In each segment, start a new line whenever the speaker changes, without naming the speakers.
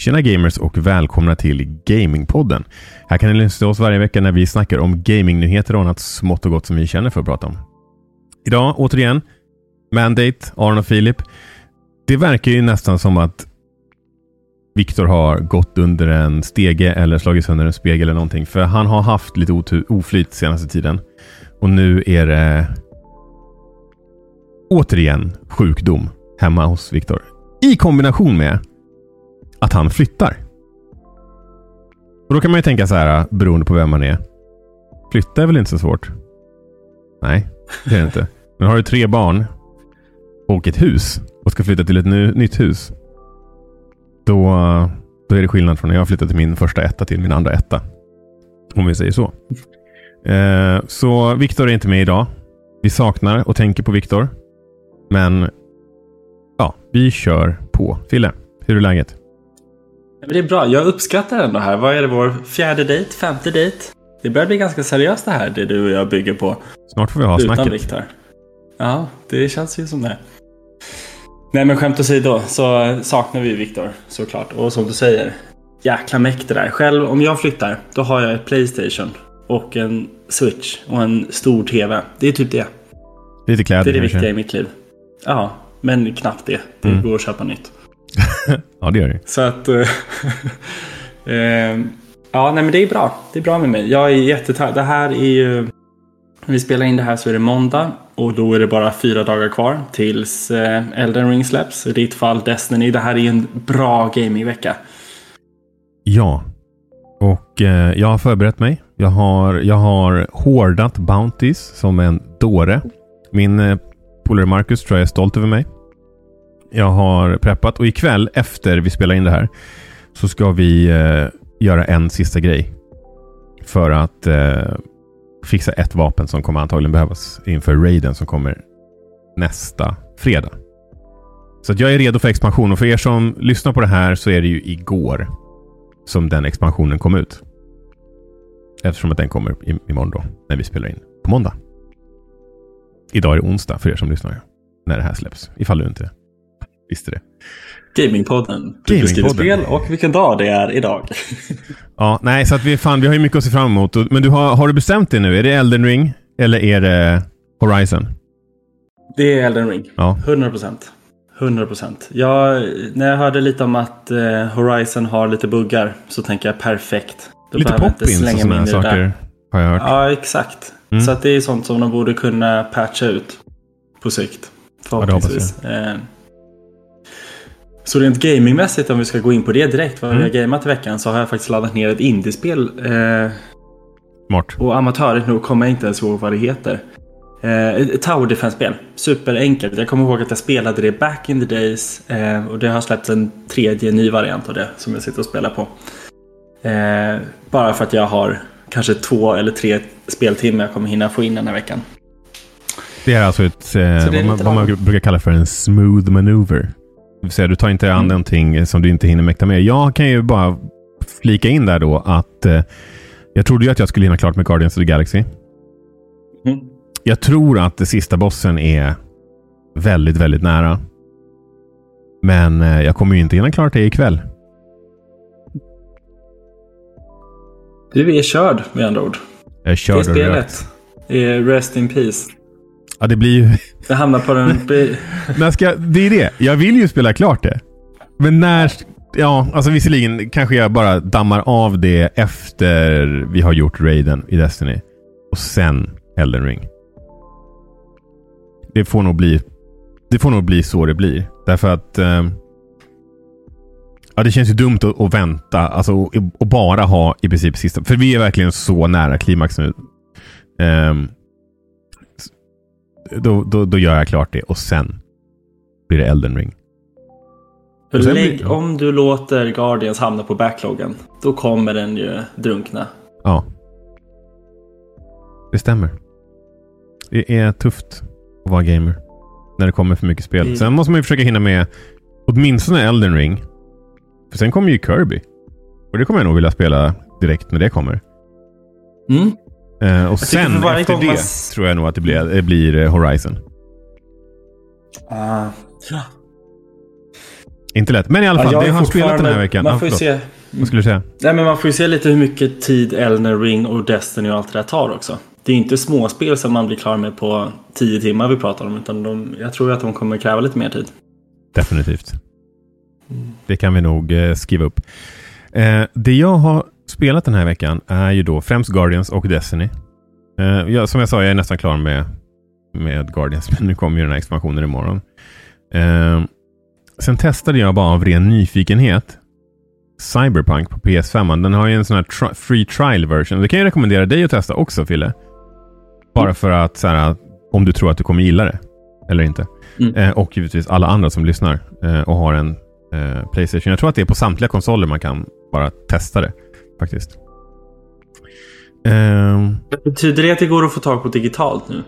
Tjena gamers och välkomna till Gamingpodden. Här kan ni lyssna till oss varje vecka när vi snackar om gamingnyheter och annat smått och gott som vi känner för att prata om. Idag återigen Mandate, Aron och Filip. Det verkar ju nästan som att Viktor har gått under en stege eller slagit sönder en spegel eller någonting. För han har haft lite oflyt senaste tiden. Och nu är det återigen sjukdom hemma hos Viktor. I kombination med att han flyttar. Och Då kan man ju tänka så här, äh, beroende på vem man är. Flytta är väl inte så svårt? Nej, det är det inte. Men har du tre barn och ett hus och ska flytta till ett ny, nytt hus. Då, äh, då är det skillnad från när jag flyttade till min första etta till min andra etta. Om vi säger så. Eh, så Viktor är inte med idag. Vi saknar och tänker på Viktor. Men ja, vi kör på. Fille, hur är läget?
Det är bra. Jag uppskattar ändå här. Vad är det vår fjärde dejt? Femte dejt? Det börjar bli ganska seriöst det här, det du och jag bygger på.
Snart får vi ha
Utan
snacket.
Viktor. Ja, det känns ju som det. Nej men skämt åsido så saknar vi Viktor såklart. Och som du säger, jäkla mäkt det där. Själv om jag flyttar, då har jag ett Playstation och en Switch och en stor TV. Det är typ det.
Lite kläder
Det är det
kanske.
viktiga i mitt liv. Ja, men knappt det. Det
Mm.
går att köpa nytt.
Ja, det gör det.
Så att... eh, eh, ja, nej men det är bra. Det är bra med mig. Jag är jättetaggad. Det här är ju... När vi spelar in det här så är det måndag. Och då är det bara fyra dagar kvar tills eh, Elden Ring släpps. I ditt fall Destiny. Det här är en bra gamingvecka.
Ja. Och eh, jag har förberett mig. Jag har, jag har hårdat Bounties som en dåre. Min eh, polare Marcus tror jag är stolt över mig. Jag har preppat och ikväll efter vi spelar in det här så ska vi eh, göra en sista grej. För att eh, fixa ett vapen som kommer antagligen behövas inför raiden som kommer nästa fredag. Så att jag är redo för expansion och för er som lyssnar på det här så är det ju igår som den expansionen kom ut. Eftersom att den kommer imorgon då, när vi spelar in på måndag. Idag är det onsdag för er som lyssnar. När det här släpps. Ifall du inte visste det.
Gamingpodden. Du beskriver spel och vilken dag det är idag.
Ja, nej, så att vi, fan, vi har ju mycket att se fram emot. Men du har, har du bestämt dig nu? Är det Elden Ring eller är det Horizon?
det är Elden Ring.
Ja.
100 procent. 100 procent. När jag hörde lite om att eh, Horizon har lite buggar så tänker jag perfekt. Då
Lite pop-ins och sådana
det
saker
där.
har jag hört.
Ja, exakt.
Mm.
Så att det är sånt som de borde kunna patcha ut på sikt.
det hoppas
Förhoppningsvis. Eh, så rent gamingmässigt, om vi ska gå in på det direkt, vad
Mm.
vi har gameat i veckan, så har jag faktiskt laddat ner ett indiespel. Eh,
Smart.
och amatörigt nog kommer jag inte ens ihåg vad det heter. Eh, ett Tower Defense-spel. Superenkelt. Jag kommer ihåg att jag spelade det back in the days. Eh, och det har släppts en tredje ny variant av det som jag sitter och spelar på. Eh, bara för att jag har kanske två eller tre speltimmar jag kommer hinna få in den här veckan.
Det är alltså ett, eh, vad, man, vad man brukar kalla för en smooth maneuver. Det vill säga, du tar inte an
Mm.
någonting som du inte hinner mäkta med. Jag kan ju bara flika in där då att eh, jag trodde ju att jag skulle hinna klart med Guardians of the Galaxy.
Mm.
Jag tror att det sista bossen är väldigt, väldigt nära. Men eh, jag kommer ju inte hinna klart det ikväll.
Du är körd med andra ord.
Jag är
Det
körd rökt.
spelet är Rest in Peace.
Ja, det blir ju...
Det hamnar på den...
när ska, det är det. Jag vill ju spela klart det. Men när... Ja, alltså visserligen kanske jag bara dammar av det efter vi har gjort raiden i Destiny. Och sen Elden Ring. Det får nog bli... Det får nog bli så det blir. Därför att... Eh, ja, det känns ju dumt att, att vänta. Alltså och, och bara ha i princip sista... För vi är verkligen så nära klimax nu. Ehm, då, då, då gör jag klart det och sen blir det Elden Ring.
Lägg,
blir-
om du låter Guardians hamna på backloggen, då kommer den ju drunkna.
Ja. Det stämmer. Det är tufft att vara gamer. När det kommer för mycket spel.
Mm.
Sen måste man ju försöka hinna med åtminstone Elden Ring. För sen kommer ju Kirby. Och det kommer jag nog vilja spela direkt när det kommer.
Mm.
Eh, och sen efter det
man-
tror jag nog att det blir, det blir eh, Horizon.
Ah, ja.
Inte lätt. Men i alla fall,
Ja, jag
det
är
har spelat den här veckan.
Man får ju
förlåt.
se,
Vad skulle du säga?
nej, men man får ju se lite hur mycket tid Elden Ring och Destiny och allt det där tar också. Det är inte småspel som man blir klar med på 10 timmar vi pratar om. Utan de, jag tror att de kommer kräva lite mer tid.
Definitivt. Det kan vi nog eh, skriva upp. Eh, det jag har spelat den här veckan är ju då främst Guardians och Destiny. Eh, jag, som jag sa, jag är nästan klar med, med Guardians, men nu kommer ju den här expansionen imorgon. Eh, sen testade jag bara av ren nyfikenhet Cyberpunk på PS5. Den har ju en sån här tri- free trial version. Det kan jag rekommendera dig att testa också, Fille. Bara för att, så här, om du tror att du kommer gilla det. Eller inte.
Mm.
Eh, och givetvis alla andra som lyssnar eh, och har en eh, Playstation. Jag tror att det är på samtliga konsoler man kan bara testa det. Faktiskt. Ehm,
Betyder det att det går att få tag på digitalt nu?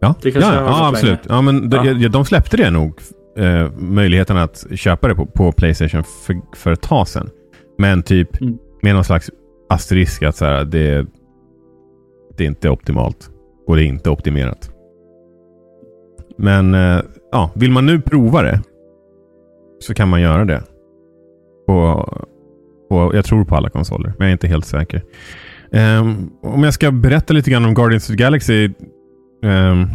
ja, ja, ja absolut. Ja, men de,
Ja.
ja, de släppte det nog. Eh, möjligheten att köpa det på, på Playstation för, för ett tag sedan. Men typ
Mm.
med någon slags asterisk att så här, det, det är inte optimalt. Och det är inte optimerat. Men eh, ja, vill man nu prova det så kan man göra det. På, på, jag tror på alla konsoler, men jag är inte helt säker. Um, om jag ska berätta lite grann om Guardians of the Galaxy. Um,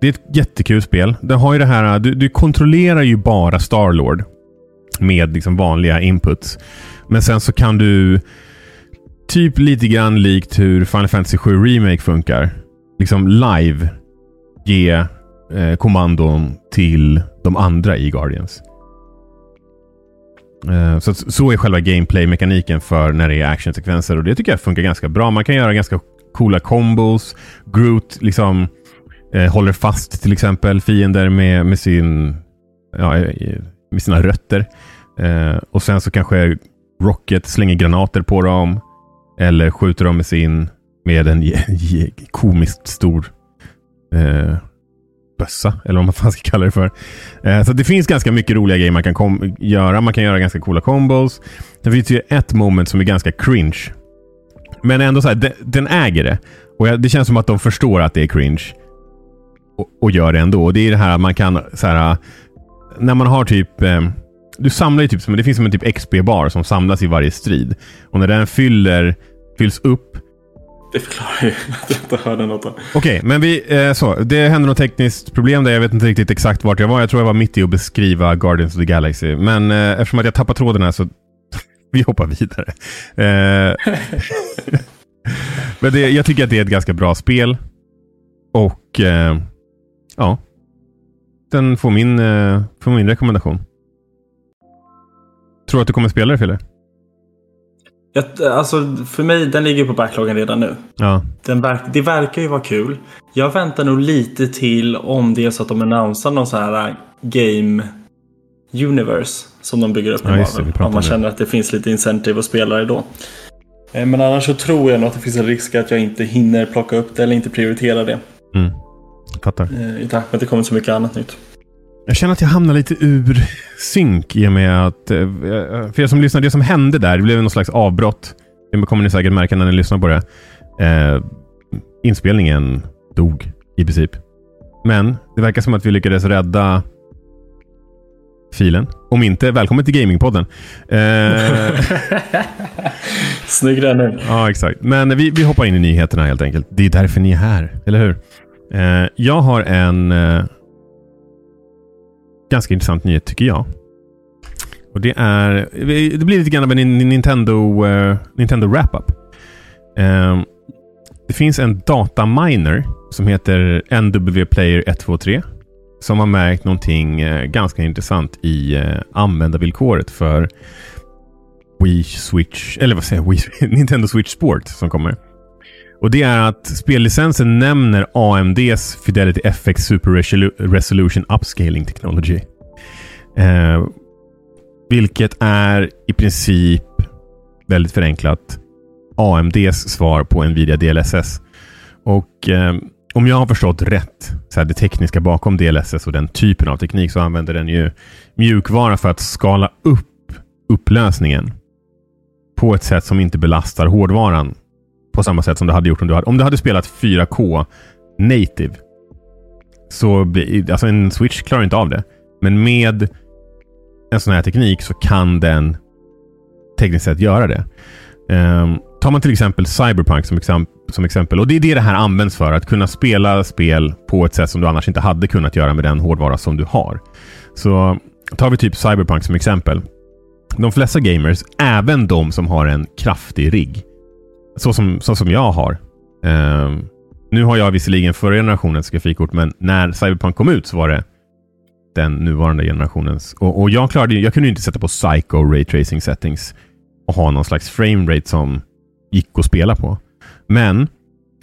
det är ett jättekul spel. Det har ju det här, du, du kontrollerar ju bara Starlord med liksom vanliga inputs. Men sen så kan du typ lite grann likt hur Final Fantasy 7 Remake funkar. Liksom live ge eh, kommandon till de andra i Guardians. Eh, så, så är själva gameplay-mekaniken för när det är actionsekvenser och det tycker jag funkar ganska bra. Man kan göra ganska coola combos. Groot liksom eh, håller fast till exempel fiender med, med, sin, ja, eh, med sina rötter. Eh, och sen så kanske Rocket slänger granater på dem. Eller skjuter dem med sin med en komiskt stor eh, bössa, eller vad man fan ska kalla det för. Eh, så det finns ganska mycket roliga grejer man kan kom- göra. Man kan göra ganska coola combos. Det finns ju ett moment som är ganska cringe. Men ändå så här, de, den äger det. Och jag, det känns som att de förstår att det är cringe. Och, och gör det ändå. Och det är det här att man kan, så här, när man har typ eh, du samlar ju typ det finns som en typ XP-bar som samlas i varje strid. Och när den fyller, fylls upp
det förklarar ju att jag inte hörde något. Okej,
Okej, men vi, eh, så. Det hände något tekniskt problem där. Jag vet inte riktigt exakt vart jag var. Jag tror jag var mitt i att beskriva Guardians of the Galaxy. Men eh, eftersom att jag tappar tråden här så vi hoppar vidare. Eh, men det, jag tycker att det är ett ganska bra spel. Och eh, ja, den får min, eh, får min rekommendation. Tror du att du kommer spela det, Fille?
Jag, alltså, för mig, den ligger på backloggen redan nu.
Ja.
Den verk, det verkar ju vara kul. Jag väntar nog lite till om det är så att de annonsar någon sån här äh, game universe som de bygger upp
Ja,
i Marvel. Om man känner att det finns lite incentive att spela det då. Eh, Men annars så tror jag nog att det finns en risk att jag inte hinner plocka upp det eller inte prioritera det.
Mm. Fattar.
eh, I takt med att det kommer så mycket annat nytt.
Jag känner att jag hamnar lite ur synk i och med att... eh, För er som lyssnar, det som hände där, det blev någon slags avbrott. Det kommer ni säkert märka när ni lyssnar på det. Eh, inspelningen dog i princip. Men det verkar som att vi lyckades rädda filen. Om inte, välkommen till Gamingpodden. Eh,
Snygg räddning.
Ja, exakt. Men vi, vi hoppar in i nyheterna helt enkelt. Det är därför ni är här, eller hur? Eh, jag har en eh, ganska intressant nyhet, tycker jag. Och det är... Det blir lite grann av en Nintendo, uh, Nintendo Wrap-Up. Eh, det finns en dataminer som heter NW Player 123 som har märkt någonting uh, ganska intressant i eh, användarvillkoret för Wii Switch, eller vad säger jag, Wii, Nintendo Switch Sport som kommer. Och det är att spellicensen nämner AMDs Fidelity FX Super Resolu- Resolution Upscaling Technology. Eh, vilket är i princip, väldigt förenklat, AMDs svar på Nvidia DLSS. Och eh, om jag har förstått rätt, så här, det tekniska bakom DLSS och den typen av teknik, så använder den ju mjukvara för att skala upp upplösningen på ett sätt som inte belastar hårdvaran på samma sätt som du hade gjort om du hade, om du hade spelat 4K native. Så blir, alltså en switch klarar inte av det. Men med en sån här teknik så kan den tekniskt sett göra det. Um, tar man till exempel Cyberpunk som, exem som exempel. Och det är det det här används för. Att kunna spela spel på ett sätt som du annars inte hade kunnat göra med den hårdvara som du har. Så tar vi typ Cyberpunk som exempel. De flesta gamers, även de som har en kraftig rigg, så som, så som jag har. Um, nu har jag visserligen förra generationens grafikkort, men när Cyberpunk kom ut så var det den nuvarande generationens. Och, och jag klarade jag kunde inte sätta på Psycho Ray Tracing settings och ha någon slags framerate som gick att spela på. Men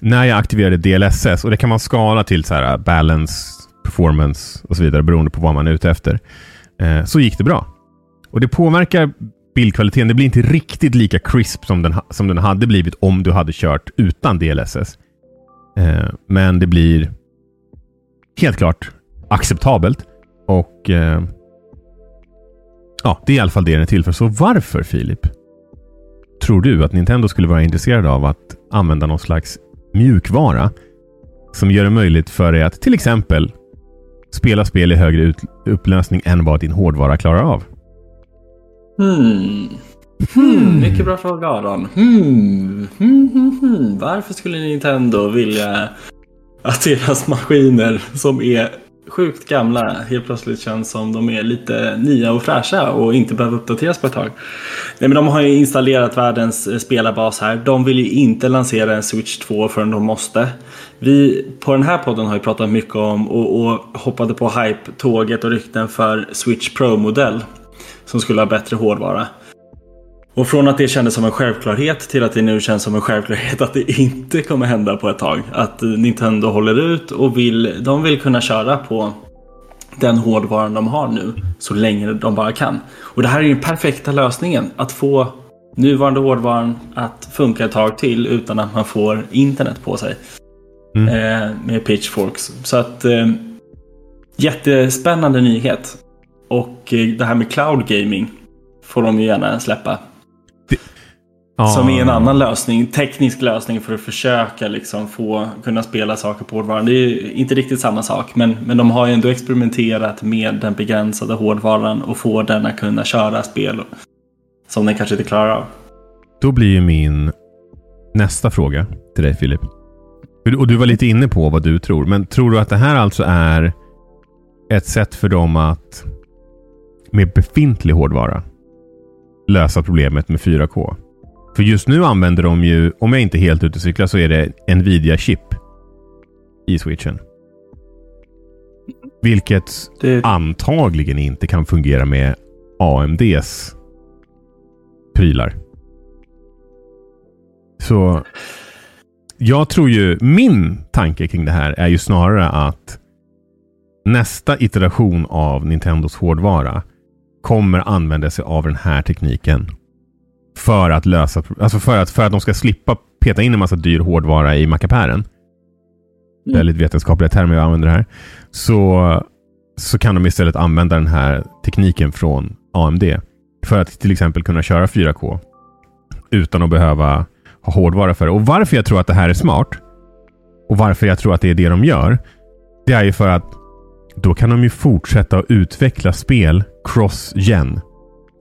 när jag aktiverade DLSS, och det kan man skala till så här äh, balance, performance och så vidare beroende på vad man är ute efter, eh, så gick det bra. Och det påverkar bildkvaliteten. Det blir inte riktigt lika crisp som den, som den hade blivit om du hade kört utan DLSS. Eh, men det blir helt klart acceptabelt. Och eh, ja, det är i alla fall det den är till för. Så varför Filip? Tror du att Nintendo skulle vara intresserade av att använda någon slags mjukvara som gör det möjligt för dig att till exempel spela spel i högre upplösning än vad din hårdvara klarar av?
Hmm. Hmm, mycket bra fråga Aron. Hmm. Hmm, hmm, hmm. Varför skulle Nintendo vilja att deras maskiner som är sjukt gamla helt plötsligt känns som de är lite nya och fräscha och inte behöver uppdateras på ett tag. Nej, men de har ju installerat världens eh, spelarbas här. De vill ju inte lansera en Switch 2 förrän de måste. Vi på den här podden har ju pratat mycket om och, och hoppade på hype-tåget och rykten för Switch Pro-modell som skulle ha bättre hårdvara. Och från att det kändes som en självklarhet till att det nu känns som en självklarhet att det inte kommer hända på ett tag. Att Nintendo håller ut och vill, de vill kunna köra på den hårdvaran de har nu så länge de bara kan. Och det här är den perfekta lösningen. Att få nuvarande hårdvaran att funka ett tag till utan att man får internet på sig. Mm. Eh, med pitchforks. Så att eh, jättespännande nyhet. Och eh, det här med cloud gaming får de ju gärna släppa. Ja. Som är en annan lösning, teknisk lösning för att försöka liksom få kunna spela saker på hårdvaran. Det är inte riktigt samma sak, men, men de har ju ändå experimenterat med den begränsade hårdvaran och få den att kunna köra spel som den kanske inte klarar av.
Då blir ju min nästa fråga till dig Filip. Och du var lite inne på vad du tror, men tror du att det här alltså är ett sätt för dem att med befintlig hårdvara lösa problemet med 4K? För just nu använder de ju, om jag inte helt ute cyklar, så är det Nvidia-chip i switchen. Vilket det... antagligen inte kan fungera med AMDs prylar. Så jag tror ju, min tanke kring det här är ju snarare att nästa iteration av Nintendos hårdvara kommer använda sig av den här tekniken för att lösa, alltså för att, för att de ska slippa peta in en massa dyr hårdvara i mackapären. Mm. Väldigt vetenskapliga termer jag använder här. Så, så kan de istället använda den här tekniken från AMD. För att till exempel kunna köra 4K. Utan att behöva ha hårdvara för det. Och varför jag tror att det här är smart. Och varför jag tror att det är det de gör. Det är ju för att då kan de ju fortsätta att utveckla spel cross-gen.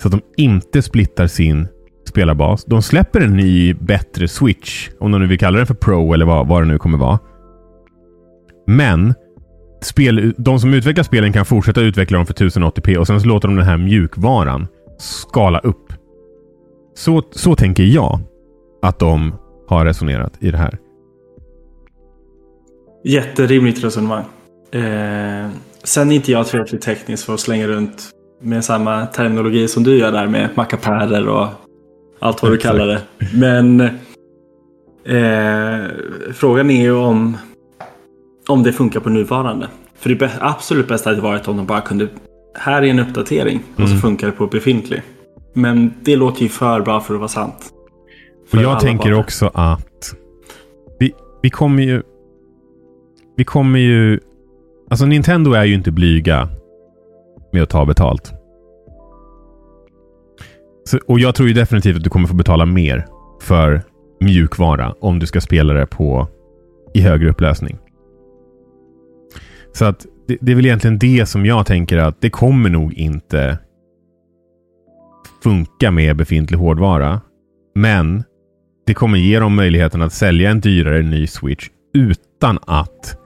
Så att de inte splittar sin spelarbas. De släpper en ny, bättre Switch. Om de nu vill kalla den för Pro eller vad, vad det nu kommer vara. Men spel, de som utvecklar spelen kan fortsätta utveckla dem för 1080p och sen så låter de den här mjukvaran skala upp. Så, så tänker jag att de har resonerat i det här.
Jätterimligt resonemang. Eh, sen är inte jag tillräckligt teknisk för att slänga runt med samma terminologi som du gör där med mackapärer och allt vad du kallar det. Men eh, frågan är ju om, om det funkar på nuvarande. För det absolut bästa hade varit om de bara kunde... Här är en uppdatering och så mm. funkar det på befintlig. Men det låter ju för bra för att vara sant.
Och jag tänker bara. också att vi, vi kommer ju... Vi kommer ju... Alltså Nintendo är ju inte blyga med att ta betalt. Så, och jag tror ju definitivt att du kommer få betala mer för mjukvara om du ska spela det på i högre upplösning. Så att det, det är väl egentligen det som jag tänker att det kommer nog inte funka med befintlig hårdvara. Men det kommer ge dem möjligheten att sälja en dyrare ny Switch utan att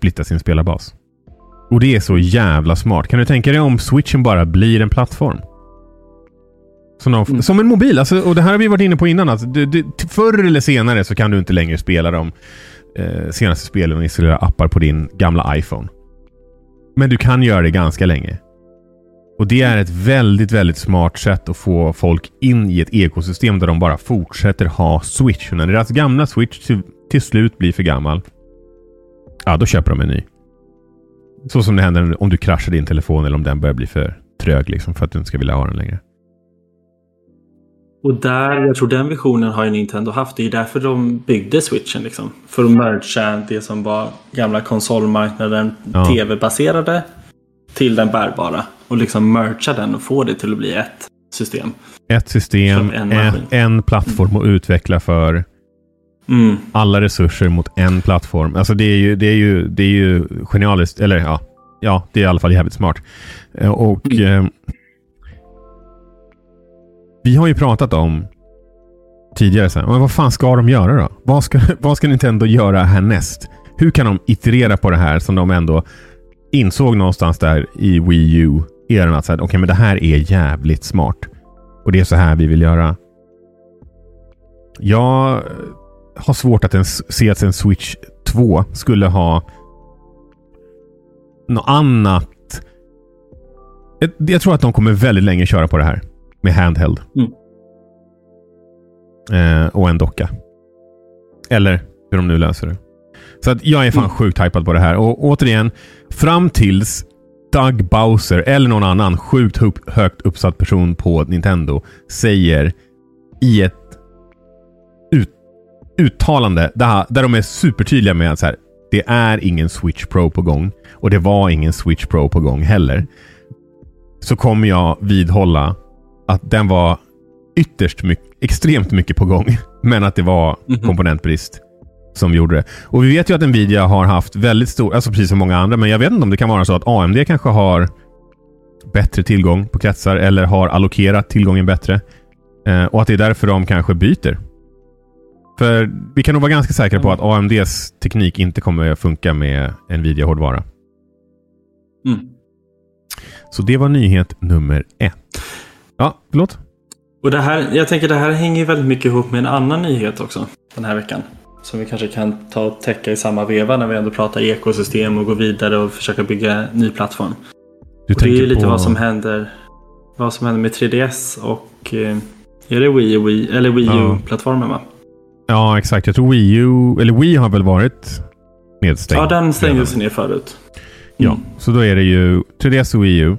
splitta sin spelarbas. Och det är så jävla smart. Kan du tänka dig om switchen bara blir en plattform? Som, mm. som en mobil. Alltså, och det här har vi varit inne på innan. Alltså, det, det, förr eller senare så kan du inte längre spela de eh, senaste spelen och installera appar på din gamla iPhone. Men du kan göra det ganska länge. Och det är ett väldigt, väldigt smart sätt att få folk in i ett ekosystem där de bara fortsätter ha Switch. När deras gamla Switch till, till slut blir för gammal, ja då köper de en ny. Så som det händer om du kraschar din telefon eller om den börjar bli för trög liksom, för att du inte ska vilja ha den längre.
Och där, jag tror den visionen har ju Nintendo haft. Det är därför de byggde switchen. Liksom. För att mercha det som var gamla konsolmarknaden, ja. tv-baserade, till den bärbara. Och liksom mercha den och få det till att bli ett system.
Ett system, en, en, en plattform att utveckla för. Mm. Alla resurser mot en plattform. Alltså det är ju, det är ju, det är ju genialiskt. Eller ja, ja, det är i alla fall jävligt smart. Eh, och mm. eh, vi har ju pratat om tidigare, så här, men vad fan ska de göra då? Vad ska, vad ska Nintendo göra härnäst? Hur kan de iterera på det här som de ändå insåg någonstans där i Wii U-eran att säga, okay, men det här är jävligt smart. Och det är så här vi vill göra. Jag har svårt att ens se att en Switch 2 skulle ha något annat. Jag tror att de kommer väldigt länge köra på det här med handheld. Mm. Eh, och en docka. Eller hur de nu löser det. Så att jag är fan mm. sjukt hypad på det här. Och återigen, fram tills Doug Bowser eller någon annan sjukt högt uppsatt person på Nintendo säger i ett uttalande där, där de är supertydliga med att så här, det är ingen Switch Pro på gång och det var ingen Switch Pro på gång heller. Så kommer jag vidhålla att den var ytterst mycket, extremt mycket på gång. Men att det var -hmm. komponentbrist som gjorde det. Och vi vet ju att Nvidia har haft väldigt stor, alltså precis som många andra, men jag vet inte om det kan vara så att AMD kanske har bättre tillgång på kretsar eller har allokerat tillgången bättre. Eh, och att det är därför de kanske byter. För vi kan nog vara ganska säkra på att AMDs teknik inte kommer att funka med Nvidia-hårdvara. Mm. Så det var nyhet nummer ett. Ja, förlåt?
Och det här, jag tänker det här hänger väldigt mycket ihop med en annan nyhet också den här veckan. Som vi kanske kan ta och täcka i samma veva när vi ändå pratar ekosystem och gå vidare och försöka bygga ny plattform. Du och det är ju lite på... vad som händer vad som händer med 3DS och eh, är det Wii, Wii eller Wii U-plattformen va?
Ja, exakt. Jag tror Wii U, eller Wii har väl varit nedstängd.
Ja, den stängdes ner förut. Mm.
Ja, så då är det ju 3DS och Wii U.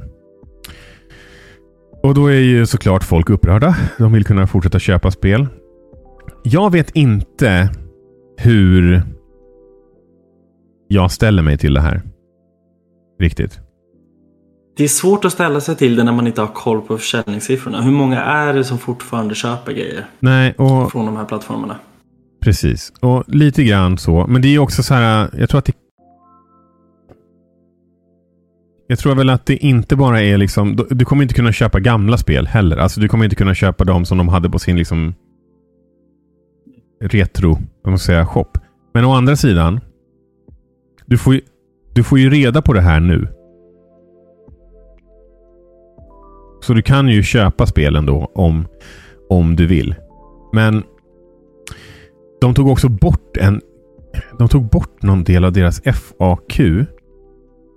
Och då är ju såklart folk upprörda. De vill kunna fortsätta köpa spel. Jag vet inte hur jag ställer mig till det här. Riktigt.
Det är svårt att ställa sig till det när man inte har koll på försäljningssiffrorna. Hur många är det som fortfarande köper grejer?
Nej, och...
Från de här plattformarna.
Precis, och lite grann så. Men det är också så här, jag tror att det jag tror väl att det inte bara är liksom... Du kommer inte kunna köpa gamla spel heller. Alltså du kommer inte kunna köpa dem som de hade på sin liksom retro, vad man säga, shop. Men å andra sidan. Du får, ju, du får ju reda på det här nu. Så du kan ju köpa spelen då om, om du vill. Men de tog också bort en... De tog bort någon del av deras FAQ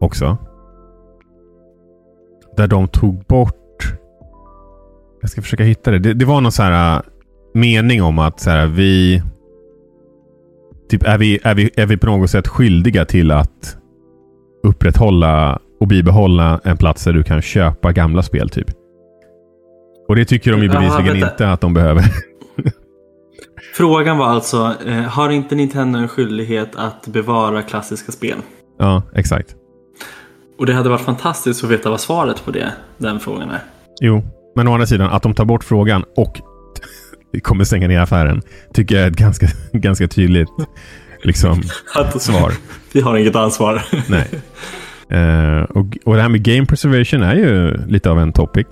också. Där de tog bort... Jag ska försöka hitta det. Det, det var någon så här äh, mening om att så här, vi... Typ är vi, är, vi, är vi på något sätt skyldiga till att upprätthålla och bibehålla en plats där du kan köpa gamla spel typ. Och det tycker de ju bevisligen inte att de behöver.
Frågan var alltså, eh, har inte Nintendo en skyldighet att bevara klassiska spel?
Ja, exakt.
Och det hade varit fantastiskt att veta vad svaret på det, den frågan är.
Jo, men å andra sidan att de tar bort frågan och kommer stänga ner affären tycker jag är ett ganska, ganska tydligt liksom, svar.
Vi har inget ansvar.
Nej. Uh, och, och det här med game preservation är ju lite av en topic.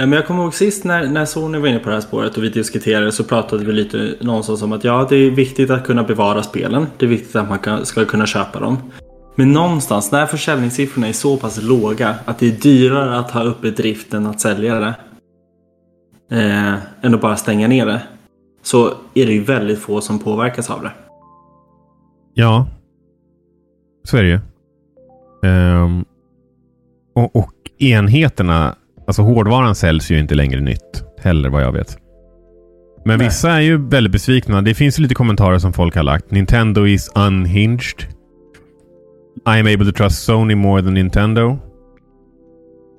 Ja, men jag kommer ihåg sist när, när Sony var inne på det här spåret och vi diskuterade så pratade vi lite någonstans om att ja, det är viktigt att kunna bevara spelen. Det är viktigt att man kan, ska kunna köpa dem. Men någonstans när försäljningssiffrorna är så pass låga att det är dyrare att ha uppe drift än att sälja det. Eh, än att bara stänga ner det. Så är det ju väldigt få som påverkas av det.
Ja. Så är det ju. Um, och, och enheterna, alltså hårdvaran säljs ju inte längre nytt heller vad jag vet. Men Nej. vissa är ju väldigt besvikna. Det finns lite kommentarer som folk har lagt. Nintendo is unhinged. I am able to trust Sony more than Nintendo.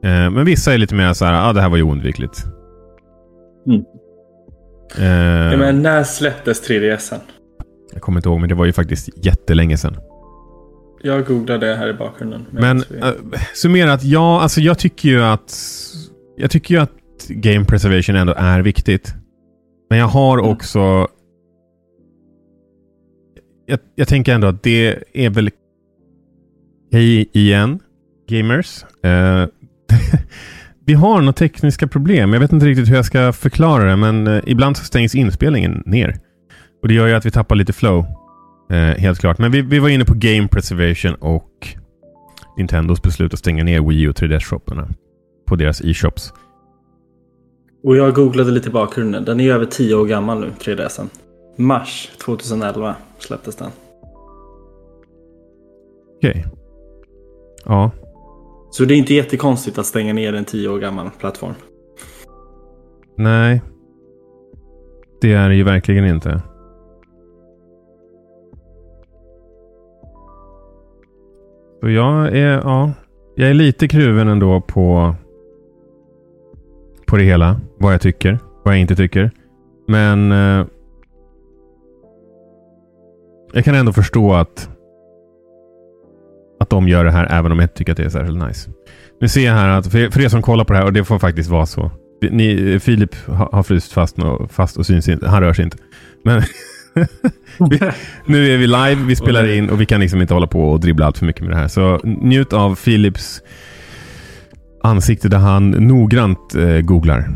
Eh, men vissa är lite mer så här, ah, det här var ju oundvikligt.
Mm. Eh, ja, men när släpptes 3DSen?
Jag kommer inte ihåg, men det var ju faktiskt jättelänge sedan.
Jag googlade det här i bakgrunden.
Men uh, summerat, ja, alltså jag tycker ju att... Jag tycker ju att game preservation ändå är viktigt. Men jag har mm. också... Jag, jag tänker ändå att det är väl Hej igen, gamers. Uh, vi har några tekniska problem. Jag vet inte riktigt hur jag ska förklara det, men uh, ibland så stängs inspelningen ner. Och Det gör ju att vi tappar lite flow. Uh, helt klart. Men vi, vi var inne på game preservation och Nintendos beslut att stänga ner Wii U 3DS-shopparna på deras e-shops.
Och jag googlade lite i bakgrunden. Den är över 10 år gammal nu, 3DSen. Mars 2011 släpptes den.
Okej. Okay. Ja.
Så det är inte jättekonstigt att stänga ner en tio år gammal plattform?
Nej. Det är det ju verkligen inte. Så jag är, ja, jag är lite kluven ändå på, på det hela. Vad jag tycker, vad jag inte tycker. Men eh, jag kan ändå förstå att att de gör det här även om jag inte tycker att det är särskilt nice. Nu ser jag här att för, för er som kollar på det här och det får faktiskt vara så. Ni, Filip har fryst fast och, fast och syns inte. Han rör sig inte. Men nu är vi live, vi spelar in och vi kan liksom inte hålla på och dribbla allt för mycket med det här. Så njut av Philips ansikte där han noggrant eh, googlar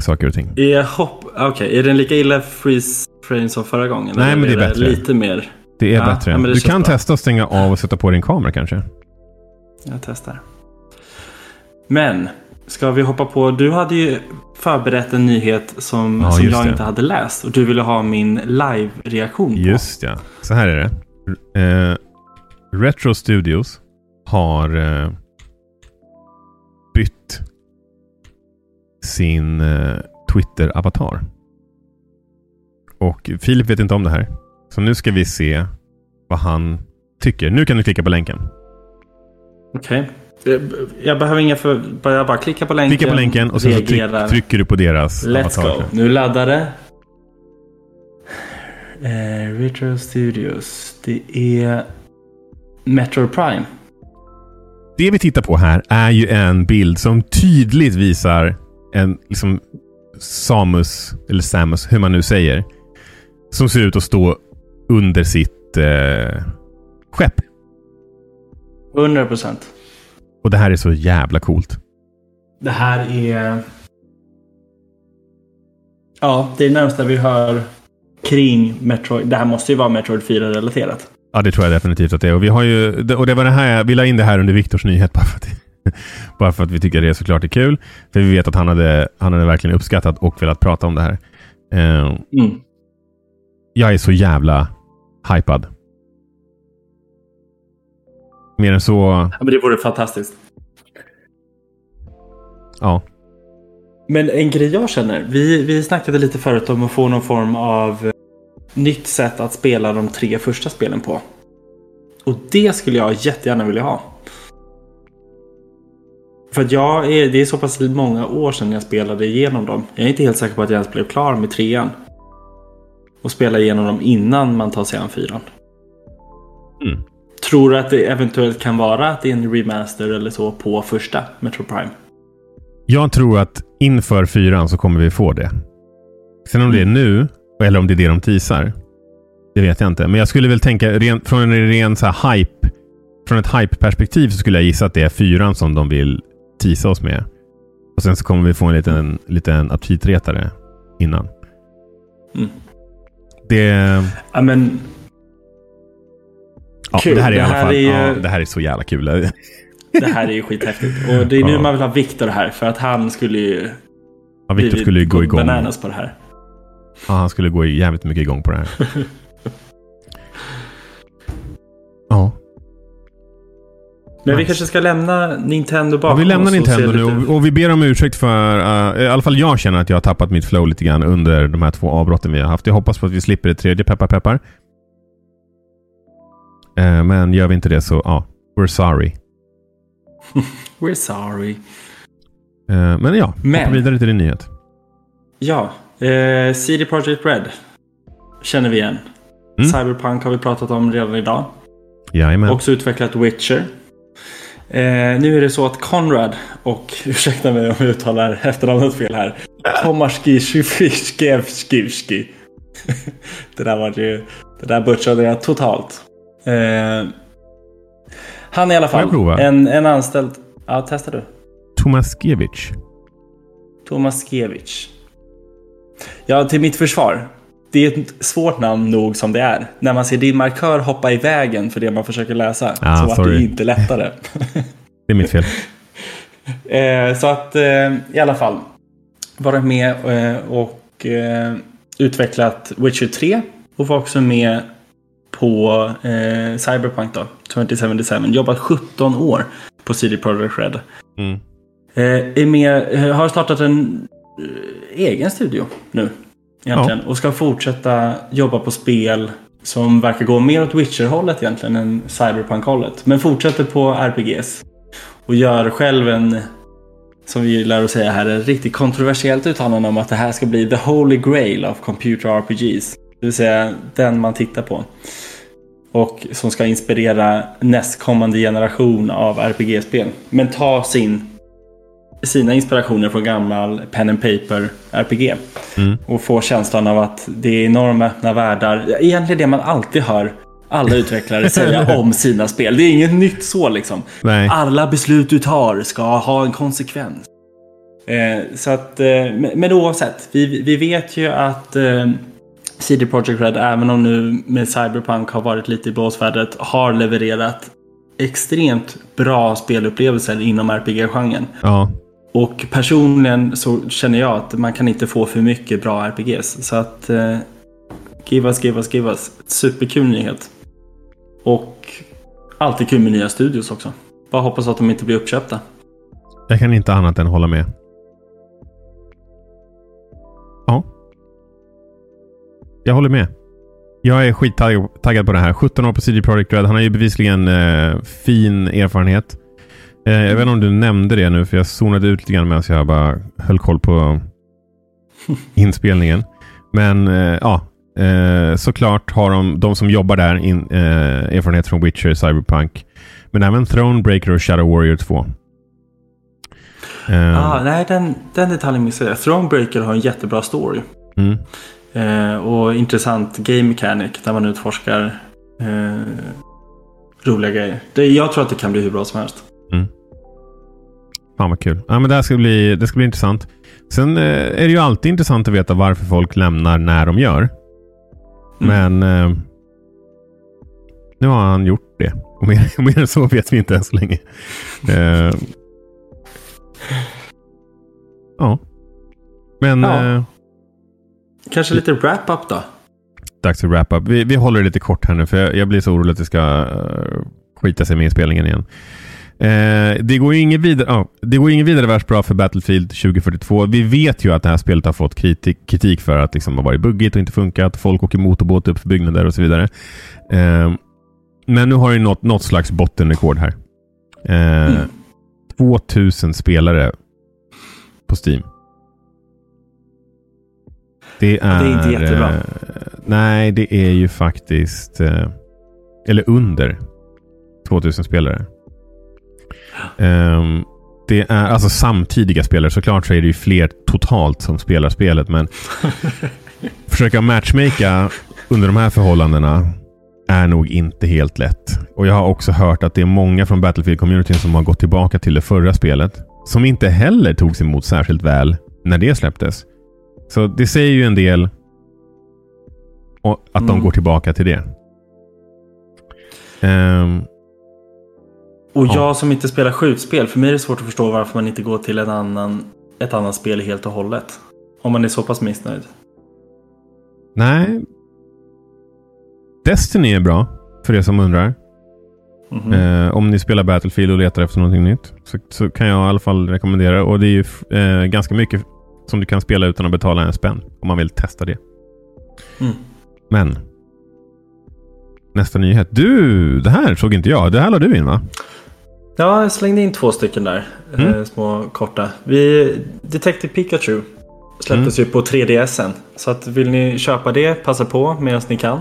saker och ting.
Är, hopp, okay. är den lika illa freeze frame som förra gången?
Nej, men det är bättre.
Lite mer.
Det är ja, bättre. Ja, du kan bra. testa att stänga av och sätta på din kamera kanske.
Jag testar. Men, ska vi hoppa på? Du hade ju förberett en nyhet som, ja, som jag det. inte hade läst. Och du ville ha min live-reaktion på.
Just ja. Så här är det. Uh, Retro Studios har uh, sin uh, Twitter-avatar. Och Filip vet inte om det här. Så nu ska vi se vad han tycker. Nu kan du klicka på länken.
Okej. Okay. Jag behöver inga för... Jag bara klicka på länken.
Klicka på länken och så tryck, trycker du på deras
Let's avatar. go. Nu laddar det. Eh, Retro Studios. Det är Metro Prime.
Det vi tittar på här är ju en bild som tydligt visar en liksom Samus, eller Samus, hur man nu säger. Som ser ut att stå under sitt eh, skepp.
100 procent.
Och det här är så jävla coolt.
Det här är... Ja, det är det närmsta vi hör kring Metroid. Det här måste ju vara Metroid 4-relaterat.
Ja, det tror jag definitivt att det är. Och, vi har ju, och det var det här, vi la in det här under Viktors nyhet bara för, att, bara för att vi tycker det är såklart är kul. För vi vet att han hade, han hade verkligen uppskattat och velat prata om det här. Uh, mm. Jag är så jävla hypad. Mer än så...
Ja, men det vore fantastiskt.
Ja.
Men en grej jag känner. Vi, vi snackade lite förut om att få någon form av eh, nytt sätt att spela de tre första spelen på. Och det skulle jag jättegärna vilja ha. För att jag är, det är så pass många år sedan jag spelade igenom dem. Jag är inte helt säker på att jag ens blev klar med trean och spela igenom dem innan man tar sig an fyran. Mm. Tror du att det eventuellt kan vara att det är en remaster eller så på första Metro Prime?
Jag tror att inför fyran så kommer vi få det. Sen om det är nu, eller om det är det de teasar, Det vet jag inte. Men jag skulle väl tänka ren, från en ren så hype. Från ett hype-perspektiv så skulle jag gissa att det är fyran som de vill tisa oss med. Och sen så kommer vi få en liten, liten aptitretare innan.
Mm.
Det...
Ja, men...
Ja,
Kul.
det här är i
Det
alla
här
fall...
är
Ja, det här är så jävla kul.
Det här är ju skithäftigt. Och det är nu
Ja.
man vill ha Viktor här. För att han skulle ju...
Ja,
blivit
skulle ju gå igång.
bananas på det här.
Ja, han skulle gå jävligt mycket igång på det här. Ja.
Men vi
Nice.
kanske ska lämna Nintendo bakom
Ja, vi lämnar
oss
Nintendo nu och, och vi ber om ursäkt för... eh, I alla fall jag känner att jag har tappat mitt flow lite grann under de här två avbrotten vi har haft. Jag hoppas på att vi slipper det tredje, peppar peppar. Eh, men gör vi inte det så, ja. we're sorry.
We're sorry.
Eh, men ja,
Men-
hoppa vidare till din nyhet.
Ja, eh, CD Projekt Red känner vi igen.
Mm.
Cyberpunk har vi pratat om redan idag.
Jajamän.
Också utvecklat Witcher. Eh, nu är det så att Conrad och, ursäkta mig om jag uttalar efternamnet fel här. Tomaski Shvishkevski. Det där var ju, det där butchade jag totalt. Eh, han är i alla fall en, en anställd. Ja, testa du.
Tomaskiewicz.
Tomaskiewicz. Ja, till mitt försvar. Det är ett svårt namn nog som det är. När man ser din markör hoppa i vägen för det man försöker läsa.
Ah,
så vart det
sorry.
inte lättare.
Det är mitt fel.
eh, så att eh, i alla fall. Varit med eh, och utvecklat Witcher 3. Och var också med på Cyberpunk då. 2077. Jobbat 17 år på CD Projekt Red.
Mm.
Är med, har startat en egen studio nu. Egentligen. Och ska fortsätta jobba på spel som verkar gå mer åt Witcher-hållet egentligen än Cyberpunk-hållet. Men fortsätter på RPGs. Och gör själv en, som vi lär att säga här, ett riktigt kontroversiellt uttalande om att det här ska bli the holy grail of computer RPGs. Det vill säga den man tittar på. Och som ska inspirera nästkommande generation av RPG-spel. Men ta sin sina inspirationer från gammal pen and paper RPG.
Mm.
Och få känslan av att det är enorma öppna världar. Egentligen det man alltid hör alla utvecklare säga om sina spel. Det är inget nytt så liksom.
Nej.
Alla beslut du tar ska ha en konsekvens. Eh, så att, eh, men, men oavsett, vi, vi vet ju att eh, CD Projekt Red, även om nu med Cyberpunk har varit lite i blåsvädret, har levererat extremt bra spelupplevelser inom RPG-genren.
Ja.
Och personligen så känner jag att man kan inte få för mycket bra RPGs. Så att eh, give us, give us, give us. Superkul nyhet. Och alltid kul med nya studios också. Bara hoppas att de inte blir uppköpta.
Jag kan inte annat än hålla med. Ja. Jag håller med. Jag är skittaggad på det här. 17 år på CD Projekt Red. Han har ju bevisligen eh, fin erfarenhet. Eh, jag vet inte om du nämnde det nu, för jag zonade ut lite grann medan jag bara höll koll på inspelningen. Men eh, ja, eh, såklart har de, de som jobbar där in, eh, erfarenhet från Witcher, Cyberpunk. Men även Thronebreaker och Shadow Warrior 2. Eh,
Ah, nej, den, den detaljen missade jag. Thronebreaker har en jättebra story.
mm.
Eh, och intressant game mechanic där man utforskar eh, roliga grejer. Det, jag tror att det kan bli hur bra som helst.
Fan vad kul. Ja, men det, här ska bli, det ska bli intressant. Sen eh, är det ju alltid intressant att veta varför folk lämnar när de gör. Men eh, nu har han gjort det. Och mer, mer än så vet vi inte än så länge. Eh, ja. Men
Ja.
eh,
Kanske lite wrap-up då?
dags för wrap up. Vi, vi håller det lite kort här nu för jag, jag blir så orolig att det ska uh, skita sig med inspelningen igen. Eh, det går ju inget vidare, det går inget vidare värst bra för Battlefield 2042. Vi vet ju att det här spelet har fått kritik, kritik för att liksom ha varit buggigt och inte funkat. Folk åker motorbåt upp för byggnader och så vidare. Eh, men nu har det nått något slags bottenrekord här. Eh,
Mm.
2000 spelare på Steam. Det är,
det är inte jättebra.
eh, nej, det är ju faktiskt... Eh, eller under 2000 spelare. Ehm, det är alltså samtidiga spelare. Såklart så är det ju fler totalt som spelar spelet. Men försöka matchmaka under de här förhållandena är nog inte helt lätt. Och jag har också hört att det är många från Battlefield-communityn som har gått tillbaka till det förra spelet. Som inte heller togs emot särskilt väl när det släpptes. Så det säger ju en del och att de
Mm.
går tillbaka till det. Ehm,
Och
Ja.
jag som inte spelar skjutspel, för mig är det svårt att förstå varför man inte går till en annan, ett annat spel helt och hållet. Om man är så pass missnöjd.
nej. Destiny är bra, för er som undrar.
Mhm.
Eh, om ni spelar Battlefield och letar efter någonting nytt så, så kan jag i alla fall rekommendera. Och det är ju eh, ganska mycket som du kan spela utan att betala en spänn. Om man vill testa det.
Mm.
Men. Nästa nyhet. Du, det här såg inte jag. Det här la du in va?
Ja, jag slängde in två stycken där.
Mm.
Eh, små korta. Vi, Detective Pikachu släpptes
Mm.
ju på 3DSen. Så att vill ni köpa det, passa på medan ni kan.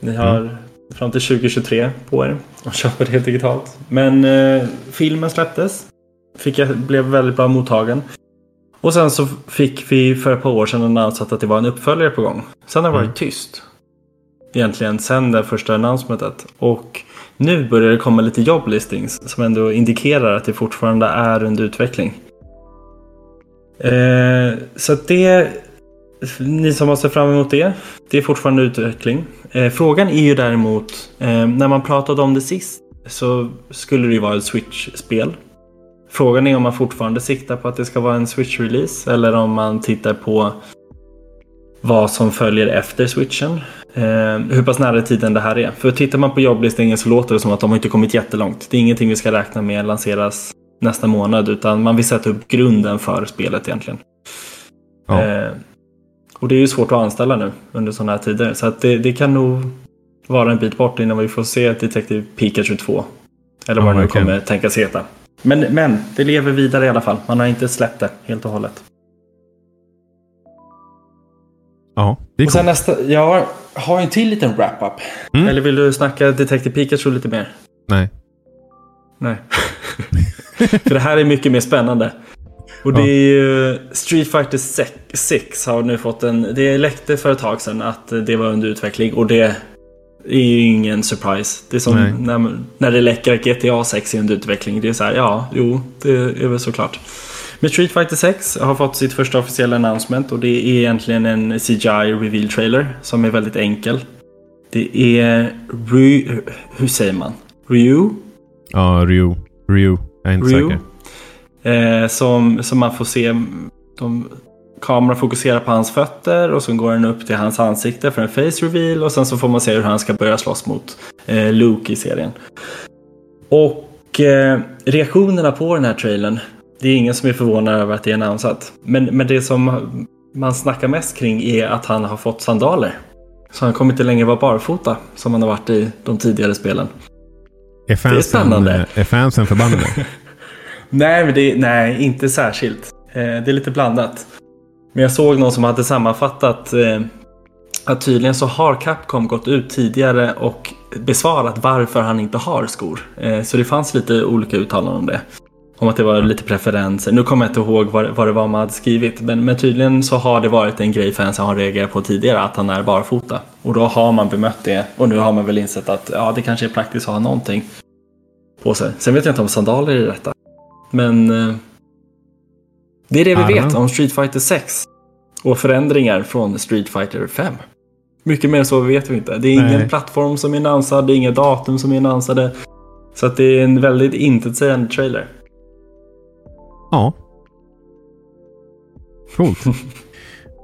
Ni har
Mm.
fram till 2023 på er att köpa det helt digitalt. Men eh, filmen släpptes. Fick jag, blev väldigt bra mottagen. Och sen så fick vi för ett par år sedan annonsat att det var en uppföljare på gång. Sen har det varit
Mm.
tyst. Egentligen sen det första annoncementet. Och nu börjar det komma lite jobblistings som ändå indikerar att det fortfarande är under utveckling. Eh, så att det, ni som har sett fram emot det, det är fortfarande utveckling. Eh, frågan är ju däremot, eh, när man pratade om det sist så skulle det ju vara ett Switch-spel. Frågan är om man fortfarande siktar på att det ska vara en Switch-release eller om man tittar på vad som följer efter switchen. Eh, hur pass nära i tiden det här är. För tittar man på jobblistningen så låter det som att de har inte kommit jättelångt. Det är ingenting vi ska räkna med lanseras nästa månad utan man vill sätta upp grunden för spelet egentligen.
Ja.
Eh, och det är ju svårt att anställa nu under sådana här tider. Så att det, det kan nog vara en bit bort innan vi får se Detective Pikachu 2. Eller vad det nu
verkligen.
kommer tänkas heta. Men, men det lever vidare i alla fall. Man har inte släppt det helt och hållet.
Ja, det är
Och sen nästa, jag har en till liten wrap-up.
Mm.
Eller vill du snacka Detective Pikachu lite mer?
Nej.
Nej. För det här är mycket mer spännande. Och det är ju Street Fighter 6 har nu fått en... Det läckte för ett tag sedan att det var under utveckling och det är ju ingen surprise. Det är som
Nej.
när, när det läcker att GTA 6 är under utveckling. Det är så här, ja, jo, det är väl såklart. Men Street Fighter 6 har fått sitt första officiella announcement och det är egentligen en CGI reveal trailer som är väldigt enkel. Det är Ryu, hur säger man? Ryu?
Ja, Ryu. Ryu. Jag är inte
Ryu.
säker.
Eh, som, som man får se. De, kameran fokuserar på hans fötter och så går den upp till hans ansikte för en face reveal och sen så får man se hur han ska börja slåss mot eh, Luke i serien. Och eh, reaktionerna på den här trailern. Det är ingen som är förvånad över att det är annonsat. Men, men det som man snackar mest kring är att han har fått sandaler. Så han kommer inte längre vara barfota som han har varit i de tidigare spelen.
Är fansen,
spännande.
eh, Är fansen förbannade?
Nej, men det, nej, inte särskilt. Eh, det är lite blandat. Men jag såg någon som hade sammanfattat eh, att tydligen så har Capcom gått ut tidigare och besvarat varför han inte har skor. Eh, så det fanns lite olika uttalanden om det. Om att det var lite preferenser. Nu kommer jag inte ihåg vad, vad det var man hade skrivit. Men, men tydligen så har det varit en grej fansen har reagerat på tidigare. Att han är barfota. Och då har man bemött det. Och nu har man väl insett att ja, det kanske är praktiskt att ha någonting på sig. Sen vet jag inte om sandaler är rätta. Men eh, det är det vi vet om Street Fighter 6. Och förändringar från Street Fighter 5. Mycket mer så vet vi inte. Det är ingen
Nej.
plattform som är annonsad, det är inga datum som är annonsade. Så att det är en väldigt intetsägande trailer.
Ja. Coolt.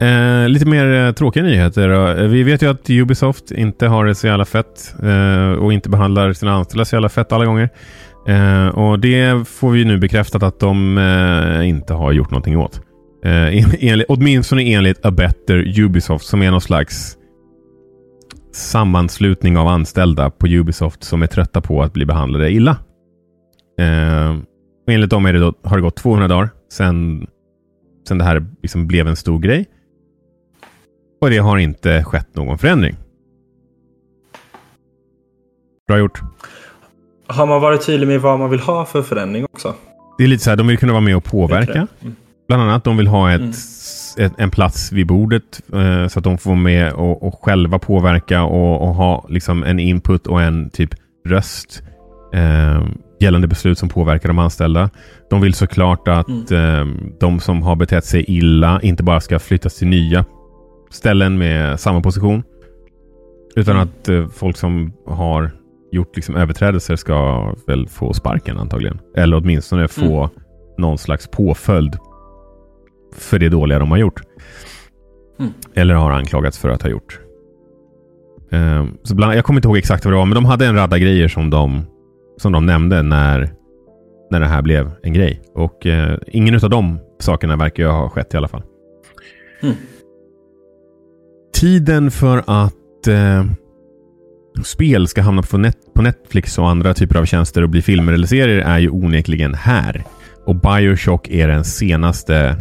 Eh, lite mer eh, tråkiga nyheter. Eh, Vi vet ju att Ubisoft inte har det så jävla fett eh, och inte behandlar sina anställda så jävla fett alla gånger. Eh, och det får vi nu bekräftat att de inte har gjort någonting åt. En, enligt, åtminstone enligt A Better Ubisoft som är någon slags sammanslutning av anställda på Ubisoft som är trötta på att bli behandlade illa. Och enligt dem är det då, har det gått 200 dagar sedan, sedan det här liksom blev en stor grej. Och det har inte skett någon förändring. Bra gjort.
Har man varit tydlig med vad man vill ha för förändring också?
Det är lite så här, de vill kunna vara med och påverka.
Mm.
Bland annat, de vill ha ett
Mm.
en plats vid bordet eh, så att de får vara med och, och själva påverka och, och, ha liksom en input och en typ röst eh, gällande beslut som påverkar de anställda. De vill såklart att mm. eh, de som har betett sig illa inte bara ska flyttas till nya ställen med samma position. Utan mm. att eh, folk som har gjort liksom överträdelser ska väl få sparken antagligen. Eller åtminstone få mm. någon slags påföljd för det dåliga de har gjort. Mm. Eller har anklagats för att ha gjort. Um, så bland, jag kommer inte ihåg exakt vad det var, men de hade en radda grejer som de, som de nämnde när, när det här blev en grej. Och uh, ingen av de sakerna verkar ju ha skett i alla fall. Mm. Tiden för att uh, spel ska hamna på, net, på Netflix och andra typer av tjänster och bli filmer eller serier är ju onekligen här. Och Bioshock är den senaste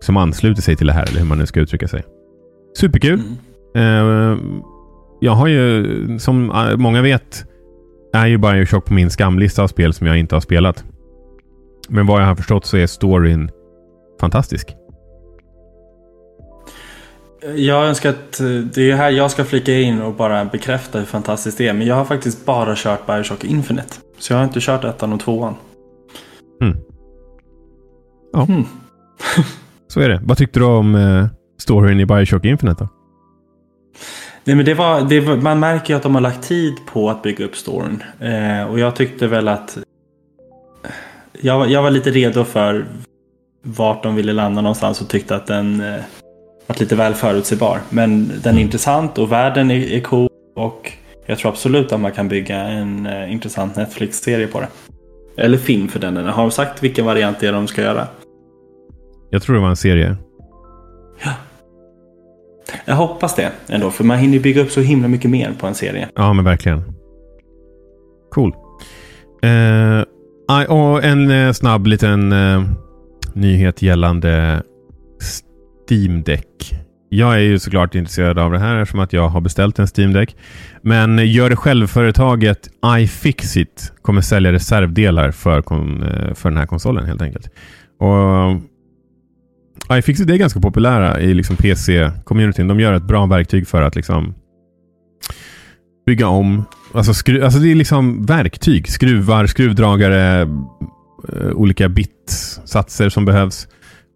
som ansluter sig till det här, eller hur man nu ska uttrycka sig. Superkul. Mm. Uh, jag har ju, som uh, många vet, är ju Bioshock på min skamlista av spel som jag inte har spelat. Men vad jag har förstått så är storyn fantastisk.
Jag önskar att det är här jag ska flika in och bara bekräfta hur fantastiskt det är. Men jag har faktiskt bara kört Bioshock Infinite. Så jag har inte kört ettan och tvåan. Mm.
Ja. Mm. Så är det. Vad tyckte du om eh, storyn i Bioshock Infinite då?
Nej, men det var, det var, man märker ju att de har lagt tid på att bygga upp storyn. Eh, och jag tyckte väl att jag, jag var lite redo för vart de ville landa någonstans och tyckte att den eh, var lite väl förutsägbar. Men den är mm. intressant och världen är, är cool. Och jag tror absolut att man kan bygga en eh, intressant Netflix-serie på det. Eller film för den. Har de sagt vilken variant det är de ska göra?
Jag tror det var en serie.
Jag hoppas det ändå, för man hinner bygga upp så himla mycket mer på en serie.
Ja, men verkligen. Cool. Eh, och en eh, snabb liten eh, nyhet gällande Steam Deck. Jag är ju såklart intresserad av det här eftersom att jag har beställt en Steam Deck. Men gör det själv-företaget iFixit kommer sälja reservdelar för, eh, för den här konsolen helt enkelt. Och iFixit är ganska populära i liksom PC-communityn. De gör ett bra verktyg för att liksom bygga om. Alltså, skru alltså det är liksom verktyg. Skruvar, skruvdragare, eh, olika bitsatser som behövs.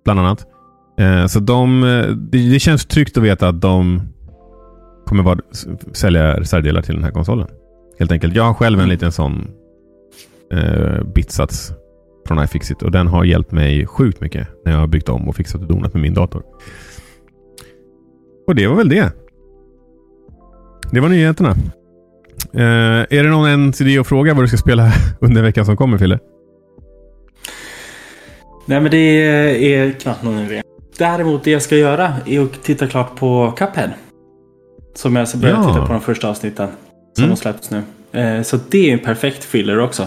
Bland annat. Eh, så de, eh, det, känns tryggt att veta att de kommer vara, sälja reservdelar till den här konsolen. Helt enkelt. Jag har själv en liten sån bitsats från iFixit och den har hjälpt mig sjukt mycket när jag har byggt om och fixat och donat med min dator. Och det var väl det. Det var nyheterna. Uh, är det någon ens idé att fråga vad du ska spela under veckan som kommer, Fille?
Nej, men det är knappt någon idé. Däremot det jag ska göra är att titta klart på Cuphead. Som jag ska börja ja. titta på de första avsnitten. Som mm. har släppts nu. Uh, så det är en perfekt filler också.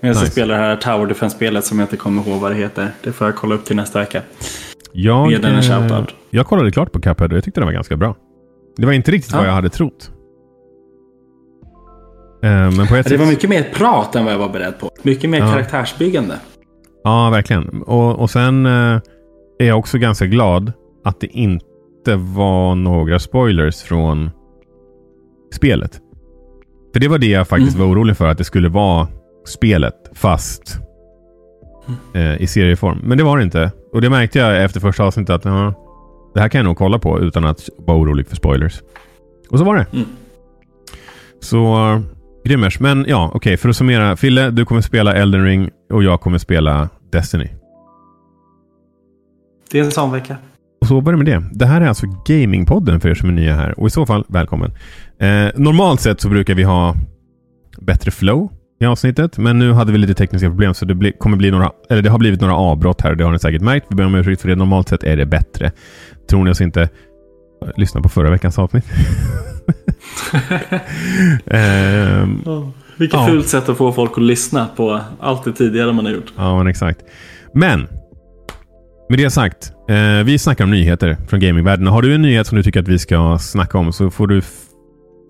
Jag ska nice. spela det här Tower Defense-spelet som jag inte kommer ihåg vad det heter. Det får jag kolla upp till nästa vecka.
Jag, Med en shoutout. Jag kollade klart på Cuphead och jag tyckte det var ganska bra. Det var inte riktigt ja. vad jag hade trott.
Eh, men på ett det var mycket mer prat än vad jag var beredd på. Mycket mer ja. karaktärsbyggande.
Ja, verkligen. Och, och sen eh, är jag också ganska glad att det inte var några spoilers från spelet. För det var det jag faktiskt mm. var orolig för. Att det skulle vara spelet fast eh, i serieform. Men det var det inte. Och det märkte jag efter första avsnittet att uh, det här kan jag nog kolla på utan att vara orolig för spoilers. Och så var det. Mm. Så Grimmers. Men ja, okej. Okay, för att summera. Fille, du kommer spela Elden Ring och jag kommer spela Destiny.
Det är en sån vecka.
Och så var det med det. Det här är alltså Gamingpodden för er som är nya här. Och i så fall, välkommen. Eh, normalt sett så brukar vi ha bättre flow i avsnittet. Men nu hade vi lite tekniska problem så det bli, kommer bli några, eller det har blivit några avbrott här. Det har ni säkert märkt. Vi ber om ursäkt för det. Normalt sett är det bättre. Tror ni oss inte? Lyssna på förra veckans avsnitt.
ehm, oh, vilket ja. fult sätt att få folk att lyssna på allt det tidigare man har gjort.
Ja, men exakt. Men med det sagt, eh, vi snackar om nyheter från gamingvärlden. Har du en nyhet som du tycker att vi ska snacka om så får du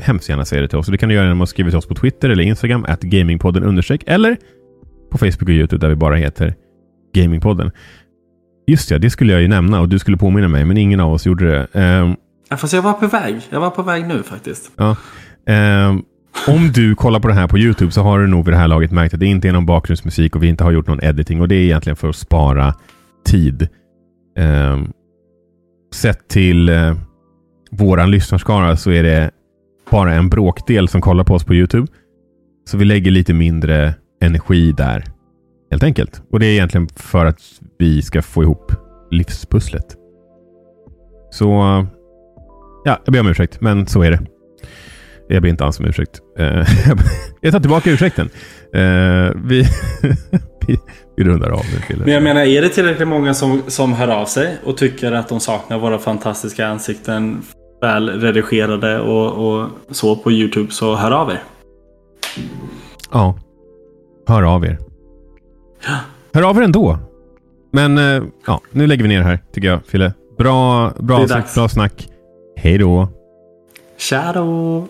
hemskt gärna säga det till oss. det kan du göra genom att skriva till oss på Twitter eller Instagram, at gamingpodden understreck, eller på Facebook och YouTube där vi bara heter Gamingpodden. Just ja, det skulle jag ju nämna och du skulle påminna mig, men ingen av oss gjorde det. Um,
ja, fast jag var på väg. Jag var på väg nu faktiskt.
Ja. Um, om du kollar på det här på YouTube så har du nog vid det här laget märkt att det inte är någon bakgrundsmusik och vi inte har gjort någon editing. Och det är egentligen för att spara tid. Um, sett till uh, våran lyssnarskara så är det bara en bråkdel som kollar på oss på YouTube. Så vi lägger lite mindre energi där. Helt enkelt. Och det är egentligen för att vi ska få ihop livspusslet. Så ja, jag ber om ursäkt, men så är det. Jag ber inte alls om ursäkt. Eh, jag tar tillbaka ursäkten. Eh, vi, vi, vi rundar av nu.
Men jag menar, är det tillräckligt många som, som hör av sig och tycker att de saknar våra fantastiska ansikten väl redigerade och, och så på YouTube så hör av er.
Ja, hör av er. Hör av er ändå. Men eh, ja, nu lägger vi ner här tycker jag, Fille. Bra, bra, bra snack. Hej då.
Då.